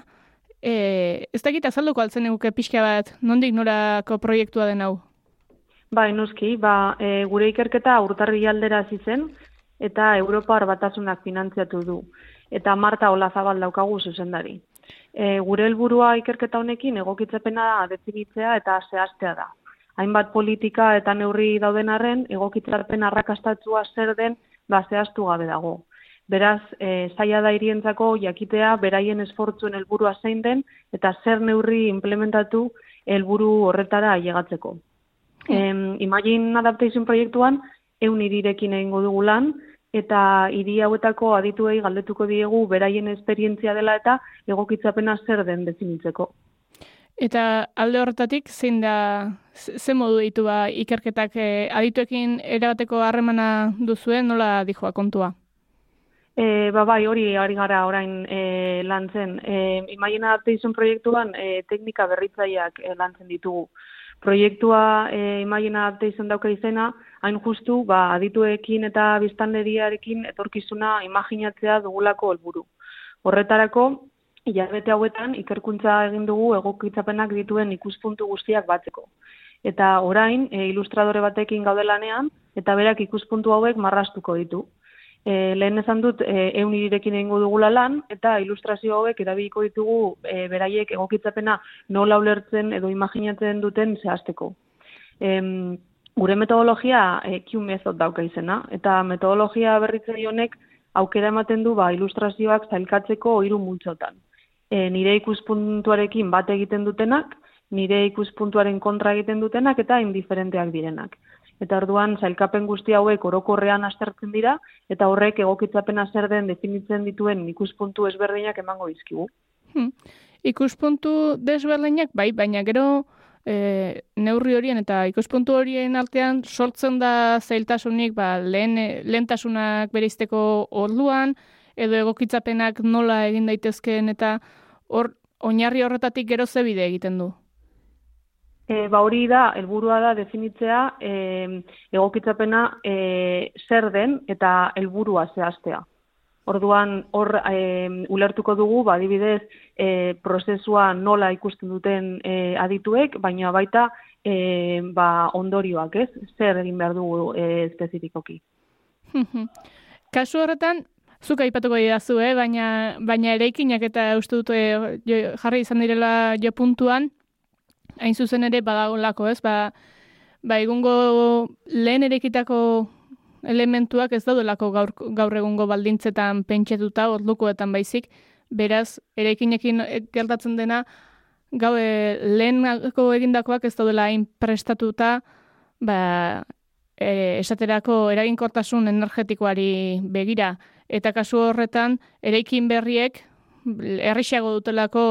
E, ez dakit azalduko altzen eguke pixka bat, nondik norako proiektua den hau? Bai, noski, ba, e, gure ikerketa urtarri aldera hasi zen eta Europar batasunak finantziatu du. Eta Marta Olazabal daukagu zuzendari. E, gure helburua ikerketa honekin egokitzapena definitzea eta zehaztea da. Hainbat politika eta neurri dauden arren, egokitzapen arrakastatua zer den ba zehaztu gabe dago. Beraz, e, zaila da hirientzako jakitea beraien esfortzuen helburua zein den eta zer neurri implementatu helburu horretara ailegatzeko. Em, Imagine Adaptation proiektuan eun hirirekin egingo dugu lan eta hiri hauetako adituei galdetuko diegu beraien esperientzia dela eta egokitzapena zer den definitzeko. Eta alde horretatik, zein da, ze modu ditu ba, ikerketak e, adituekin erabateko harremana duzuen, nola dijoa kontua? E, ba bai, hori ari gara orain e, lantzen. E, Imagine Adaptation proiektuan e, teknika berritzaileak e, lantzen ditugu. Proiektua e, Imagine Adaptation dauka izena, hain justu, ba, adituekin eta biztanleriarekin etorkizuna imaginatzea dugulako helburu. Horretarako, hilabete hauetan ikerkuntza egin dugu egokitzapenak dituen ikuspuntu guztiak batzeko. Eta orain, e, ilustradore batekin gaudelanean, eta berak ikuspuntu hauek marrastuko ditu. E, lehen esan dut, e, eun irirekin egingo dugula lan, eta ilustrazio hauek erabiliko ditugu e, beraiek egokitzapena nola ulertzen edo imaginatzen duten zehazteko. Em, gure metodologia e, Q method dauka izena, eta metodologia berritzaile honek aukera ematen du ba, ilustrazioak zailkatzeko hiru multzotan. E, nire ikuspuntuarekin bat egiten dutenak, nire ikuspuntuaren kontra egiten dutenak eta indiferenteak direnak. Eta orduan zailkapen guzti hauek orokorrean aztertzen dira eta horrek egokitzapena zer den definitzen dituen ikuspuntu ezberdinak emango dizkigu. Hmm. Ikuspuntu desberdinak bai, baina gero e, neurri horien eta ikuspuntu horien artean sortzen da zailtasunik ba, lehen, lehentasunak bereizteko orduan edo egokitzapenak nola egin daitezkeen eta hor oinarri horretatik gero ze bide egiten du. E, ba hori da, helburua da definitzea e, egokitzapena e, zer den eta helburua zehaztea. Orduan hor e, ulertuko dugu, ba, adibidez, e, prozesua nola ikusten duten e, adituek, baina baita e, ba, ondorioak, ez? Zer egin behar dugu e, espezifikoki. Kasu horretan, zuk aipatuko didazu, eh? baina, baina eraikinak eta uste dute jarri izan direla jo puntuan, hain zuzen ere badagolako, ez? Ba, ba egungo lehen erekitako elementuak ez daudelako gaur, gaur egungo baldintzetan pentsetuta, ordukoetan baizik, beraz, erekinekin gertatzen dena, gau e, lehenako egindakoak ez daudela hain prestatuta, ba, e, esaterako eraginkortasun energetikoari begira. Eta kasu horretan, eraikin berriek, errixago dutelako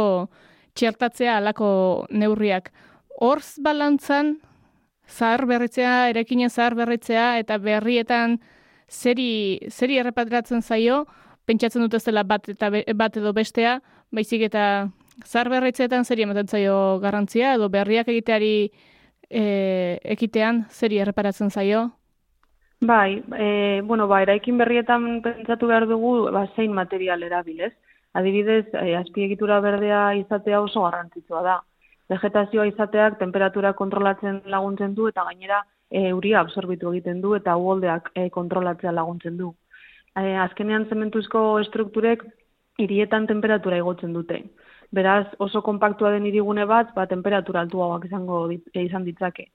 txertatzea alako neurriak. Horz balantzan, zahar berritzea, erekinen zahar berritzea, eta berrietan zeri, zeri errepatratzen zaio, pentsatzen dut ez dela bat, eta bat edo bestea, baizik eta zahar berritzeetan zeri ematen zaio garrantzia, edo berriak egiteari e, ekitean zeri erreparatzen zaio? Bai, e, bueno, ba, eraikin berrietan pentsatu behar dugu, ba, zein material erabilez. Adibidez, e, azpiegitura berdea izatea oso garrantzitsua da. Vegetazioa izateak temperatura kontrolatzen laguntzen du eta gainera e, euria absorbitu egiten du eta uholdeak e, kontrolatzea laguntzen du. E, azkenean zementuzko estrukturek hirietan temperatura igotzen dute. Beraz, oso konpaktua den hirigune bat, ba, temperatura altuagoak izango e, izan ditzake.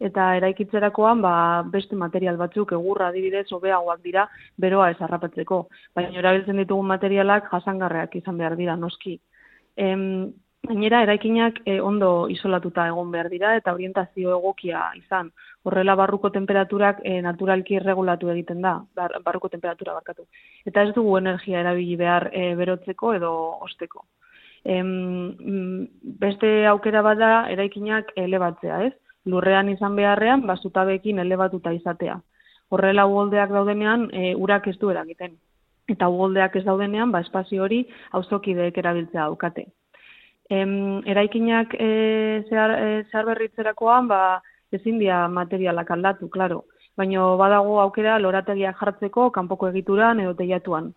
Eta eraikitzerakoan, ba, beste material batzuk egurra adibidez hobeagoak dira beroa ez harrapatzeko. Baina erabiltzen ditugun materialak jasangarreak izan behar dira noski. Em, Gainera, eraikinak e, ondo isolatuta egon behar dira eta orientazio egokia izan. Horrela barruko temperaturak e, naturalki regulatu egiten da, barruko temperatura barkatu. Eta ez dugu energia erabili behar e, berotzeko edo osteko. Em, beste aukera bada eraikinak elebatzea, ez? Lurrean izan beharrean, basutabekin elebatuta izatea. Horrela uholdeak daudenean, e, urak ez du eragiten. Eta uholdeak ez daudenean, ba, espazio hori auzokideek erabiltzea aukate. Em, eraikinak e, zehar, e, zehar berritzerakoan, ba, ezin dia materialak aldatu, claro. Baina badago aukera lorategia jartzeko kanpoko egituran edo teiatuan.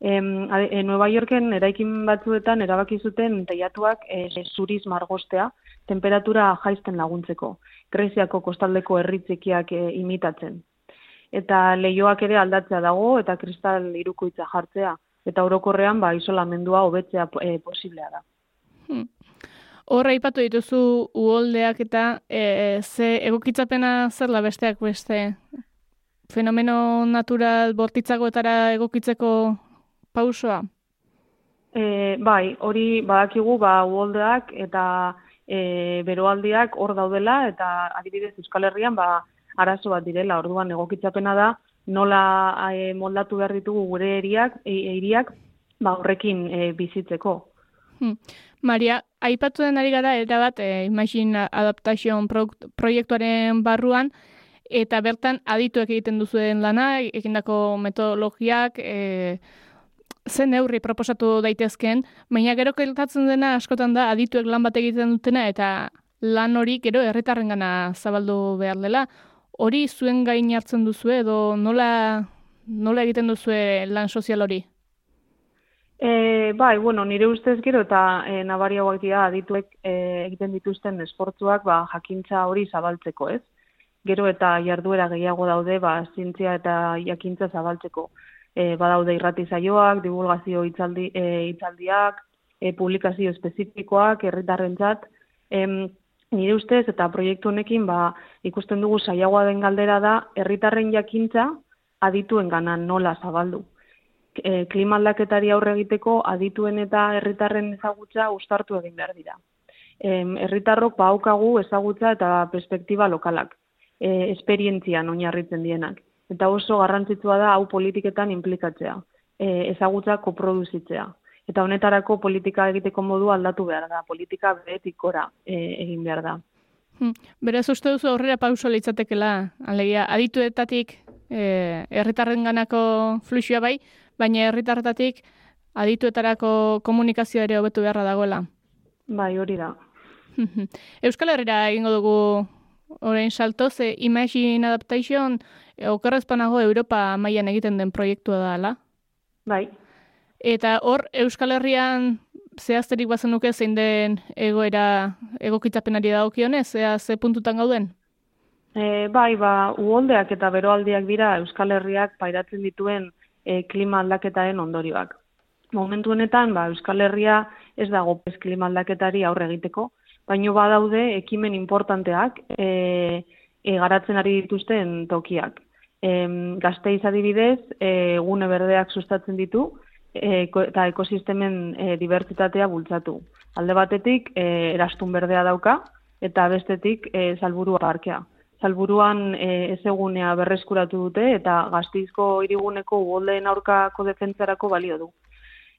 Em, e, Nueva Yorken eraikin batzuetan erabaki zuten teiatuak e, zuriz margostea, temperatura jaisten laguntzeko, Greziako kostaldeko herritzekiak e, imitatzen. Eta leioak ere aldatzea dago eta kristal irukoitza jartzea, eta orokorrean ba, isolamendua hobetzea e, posiblea da. Hmm. Horra ipatu dituzu uholdeak eta e, ze egokitzapena zer da besteak beste fenomeno natural bortitzagoetara egokitzeko pausoa? E, bai, hori badakigu ba uholdeak eta e, beroaldiak hor daudela eta adibidez Euskal Herrian ba arazo bat direla. Orduan egokitzapena da nola e, moldatu behar ditugu gure eriak, eiriak ba horrekin e, bizitzeko. Hmm. Maria, aipatu den ari gara, era bat, e, Imagine Adaptation proiektuaren barruan, eta bertan adituek egiten duzuen lana, egindako metodologiak, e, zen neurri proposatu daitezken, baina gero keltatzen dena askotan da adituek lan bat egiten dutena, eta lan hori gero erretarren gana zabaldu behar dela. Hori zuen gain hartzen duzu edo nola, nola egiten duzue lan sozial hori? E, bai, bueno, nire ustez gero eta e, nabariagoak dira adituek e, egiten dituzten esportzuak ba, jakintza hori zabaltzeko, ez? Gero eta jarduera gehiago daude, ba, zintzia eta jakintza zabaltzeko. E, badaude irrati zaioak, divulgazio itzaldi, e, itzaldiak, e, publikazio espezifikoak, herritarrentzat. E, nire ustez eta proiektu honekin ba, ikusten dugu saiagoa den galdera da, herritarren jakintza adituen ganan nola zabaldu e, klima aldaketari aurre egiteko adituen eta herritarren ezagutza ustartu egin behar dira. Herritarrok paukagu ezagutza eta perspektiba lokalak. e, esperientzian oinarritzen dienak. Eta oso garrantzitsua da hau politiketan implikatzea, e, ezagutza koproduzitzea. Eta honetarako politika egiteko modu aldatu behar da, politika behetikora e, egin behar da. Hmm. Beraz, uste duzu aurrera pauso leitzatekela, alegia, adituetatik e, erritarren ganako fluxua bai, baina herritarretatik adituetarako komunikazioa ere hobetu beharra dagoela. Bai, hori da. Euskal Herrera egingo dugu orain salto, ze Imagine Adaptation okerrezpanago Europa mailan egiten den proiektua da, ala? Bai. Eta hor, Euskal Herrian zehazterik bazenuke zein den egoera egokitzapenari dagokionez, zea ze puntutan gauden? E, bai, ba, uholdeak eta beroaldiak dira Euskal Herriak pairatzen dituen e, klima aldaketaren ondorioak. Momentu honetan, ba, Euskal Herria ez dago pez klima aldaketari aurre egiteko, baino badaude ekimen importanteak e, e, garatzen ari dituzten tokiak. E, gazteiz adibidez, e, gune berdeak sustatzen ditu, e, eta ekosistemen e, dibertsitatea bultzatu. Alde batetik, e, erastun berdea dauka, eta bestetik, e, salburua parkea. Salburuan e, ez egunea berreskuratu dute, eta gazteizko iriguneko ugoldeen aurkako defentzarako balio du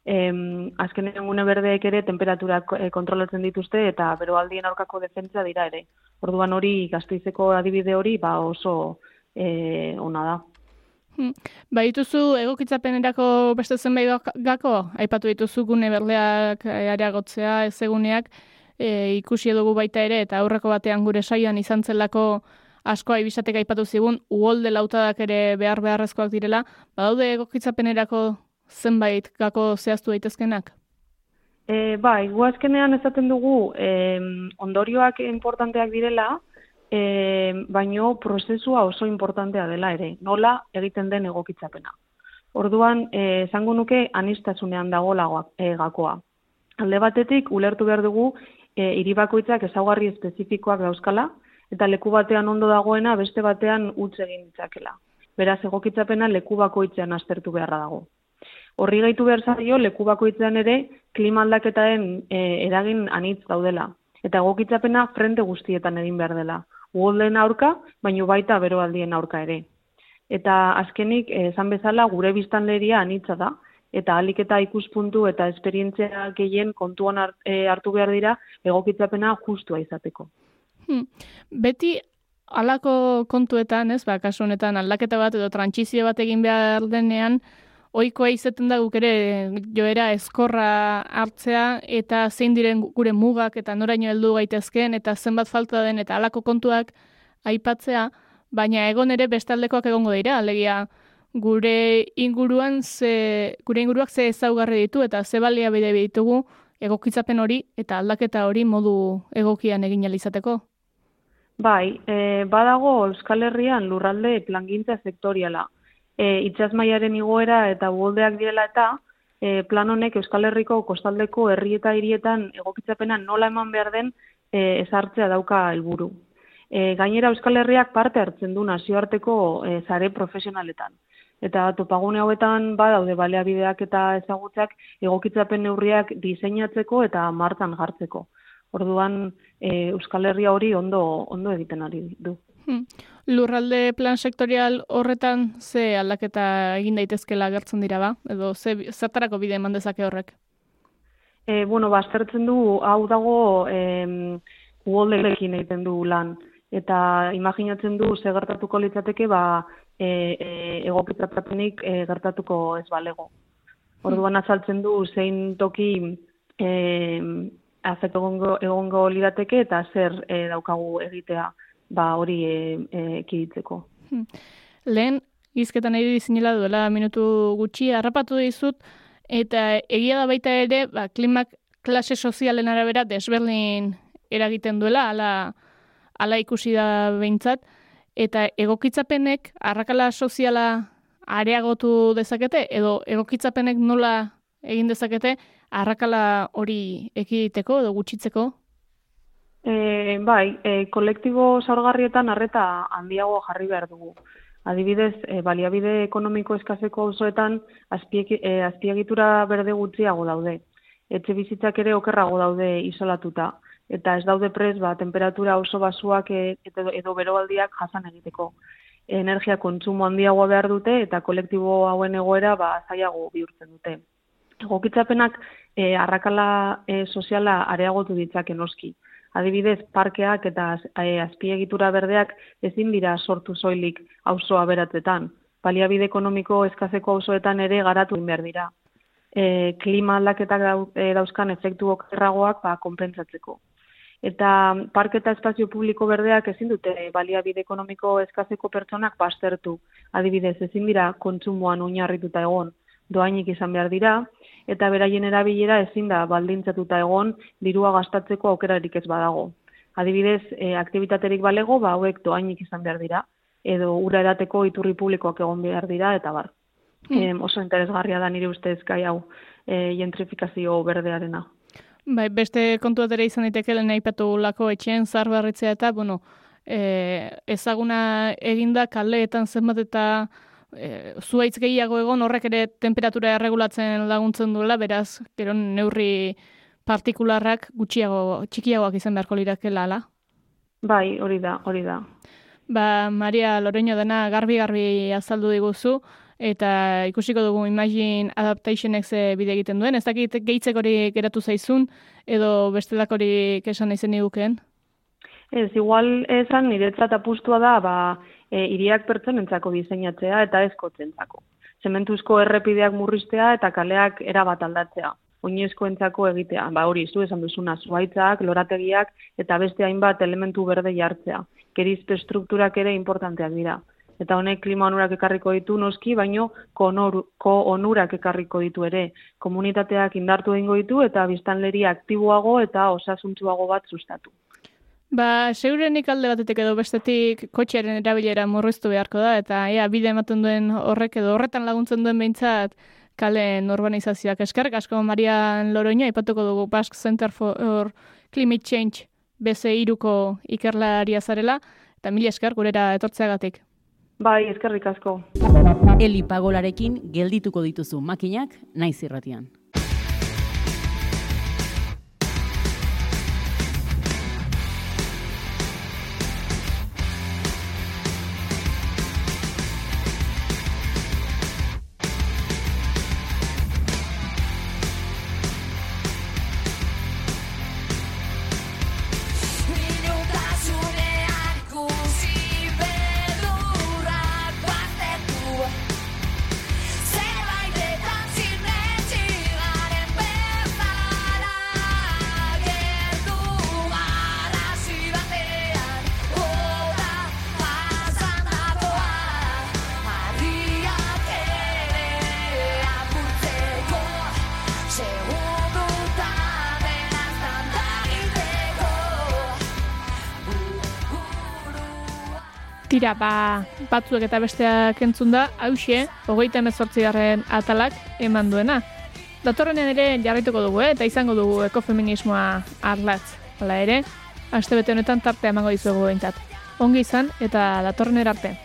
em, azkenen gune berdeek ere temperaturak e, kontrolatzen dituzte eta beroaldien aurkako defentsa dira ere. Orduan hori gazteizeko adibide hori ba oso e, ona da. Hmm. Ba, dituzu egokitzapenerako beste zenbait gako, aipatu dituzu gune berdeak eh, areagotzea, ez eguneak, e, ikusi dugu baita ere, eta aurreko batean gure saioan izan zelako askoa ibisatek aipatu zigun, uolde lautadak ere behar beharrezkoak direla, badaude egokitzapenerako zenbait gako zehaztu daitezkenak? E, bai, guazkenean ezaten dugu e, ondorioak importanteak direla, e, baino prozesua oso importantea dela ere, nola egiten den egokitzapena. Orduan, e, esango nuke anistasunean dago lagoak, e, gakoa. Alde batetik, ulertu behar dugu, e, iribakoitzak ezaugarri espezifikoak dauzkala, eta leku batean ondo dagoena beste batean utz egin ditzakela. Beraz, egokitzapena leku bakoitzean aztertu beharra dago. Horri gaitu behar zaio, leku bakoitzean ere, klima aldaketaren e, eragin anitz daudela. Eta egokitzapena frente guztietan egin behar dela. Ugoldeen aurka, baino baita beroaldien aurka ere. Eta azkenik, esan bezala, gure biztanleria anitza da. Eta alik eta ikuspuntu eta esperientzia gehien kontuan e, hartu behar dira egokitzapena justua izateko. Hmm. Beti alako kontuetan, ez, ba, kasu honetan aldaketa bat edo trantsizio bat egin behar denean, Oikoa izaten da guk ere joera eskorra hartzea eta zein diren gure mugak eta noraino heldu gaitezkeen eta zenbat falta den eta halako kontuak aipatzea, baina egon ere bestaldekoak egongo dira, alegia gure inguruan ze, gure inguruak ze ezaugarri ditu eta ze balia bide ditugu egokitzapen hori eta aldaketa hori modu egokian egin izateko. Bai, e, badago Euskal Herrian lurralde plangintza sektoriala e, itxasmaiaren igoera eta uholdeak direla eta e, plan honek Euskal Herriko kostaldeko herri eta hirietan egokitzapena nola eman behar den e, ezartzea dauka helburu. E, gainera Euskal Herriak parte hartzen du nazioarteko e, zare profesionaletan. Eta topagune hauetan badaude baleabideak eta ezagutzak egokitzapen neurriak diseinatzeko eta martan jartzeko. Orduan e, Euskal Herria hori ondo ondo egiten ari du. Hmm. Lurralde plan sektorial horretan ze aldaketa egin daitezkela agertzen dira ba? Edo ze, zertarako bide eman dezake horrek? E, bueno, baztertzen du, hau dago e, uolderekin egiten du lan. Eta imaginatzen du ze gertatuko litzateke ba, e, e, egokitzapenik e, gertatuko ez balego. Orduan azaltzen du zein toki e, azet egongo, egongo lirateke eta zer e, daukagu egitea ba hori e, e, ekiditzeko. Hmm. Lehen, izketan nahi dizinela duela minutu gutxi, harrapatu dizut, eta egia da baita ere, ba, klimak klase sozialen arabera desberdin eragiten duela, ala, ala ikusi da behintzat, eta egokitzapenek arrakala soziala areagotu dezakete, edo egokitzapenek nola egin dezakete, arrakala hori ekiditeko edo gutxitzeko? E, bai, e, kolektibo zaurgarrietan arreta handiago jarri behar dugu. Adibidez, e, baliabide ekonomiko eskazeko osoetan e, azpiegitura berde gutxiago daude. Etxe bizitzak ere okerrago daude isolatuta. eta ez daude prez ba, temperatura oso basuak edo, edo beroaldiak jasan egiteko. Energia kontsumo handiagoa behar dute eta kolektibo hauen egoera ba, zaiago bihurtzen dute. Egokitzapenak e, arrakala e, soziala areagotu ditzake noski. Adibidez, parkeak eta e, azpiegitura berdeak ezin dira sortu soilik auzoa beratzetan. Baliabide ekonomiko eskazeko auzoetan ere garatu behar dira. E, klima aldaketak dau, e, dauzkan efektu okerragoak ba, konpentsatzeko. Eta parke eta espazio publiko berdeak ezin dute baliabide ekonomiko eskazeko pertsonak pastertu. Adibidez, ezin dira kontsumoan oinarrituta egon, doainik izan behar dira, eta beraien erabilera ezin da baldintzatuta egon dirua gastatzeko aukerarik ez badago. Adibidez, e, aktivitaterik balego, ba, hauek doainik izan behar dira, edo ura erateko iturri publikoak egon behar dira, eta bar. Mm. oso interesgarria da nire ustez gai hau e, gentrifikazio berdearena. Bai, beste kontu ere izan daiteke lehen aipatu lako etxeen zarbarritzea eta, bueno, e, ezaguna eginda kaleetan zenbat eta e, zuaitz gehiago egon horrek ere temperatura erregulatzen laguntzen duela, beraz, gero neurri partikularrak gutxiago, txikiagoak izan beharko lirakela, ala? Bai, hori da, hori da. Ba, Maria Loreño dena garbi-garbi azaldu diguzu, eta ikusiko dugu Imagine Adaptationek ze bide egiten duen. Ez dakit gehitzek hori geratu zaizun, edo bestelak hori kesan izen igukeen? Ez, igual esan niretzat apustua da, ba, e, iriak pertsonentzako diseinatzea eta ezkotzentzako. Zementuzko errepideak murriztea eta kaleak erabat aldatzea. Oinezkoentzako egitea, ba hori, zu esan duzuna, zuaitzak, lorategiak eta beste hainbat elementu berde jartzea. Kerizpe strukturak ere importanteak dira. Eta honek klima onurak ekarriko ditu noski, baino ko onurak ekarriko ditu ere. Komunitateak indartu egingo ditu eta biztanleri aktiboago eta osasuntzuago bat sustatu. Ba, seurenik alde batetik edo bestetik kotxearen erabilera murriztu beharko da, eta ea, bide ematen duen horrek edo horretan laguntzen duen behintzat kalen urbanizazioak. Eskerrik asko Marian Loroña, ipatuko dugu Basque Center for Climate Change BC iruko ikerlaria zarela, eta mila esker gurera etortzeagatik. Bai, eskerrik asko. Eli pagolarekin geldituko dituzu makinak naiz irratian. Tira, ba, batzuek eta besteak entzun da, hause, hogeita emezortzi garren atalak eman duena. Datorrenean ere jarraituko dugu, eh? eta izango dugu ekofeminismoa arlatz. Hala ere, aste bete honetan tartea emango dizuegu behintzat. Ongi izan eta datorren erarte.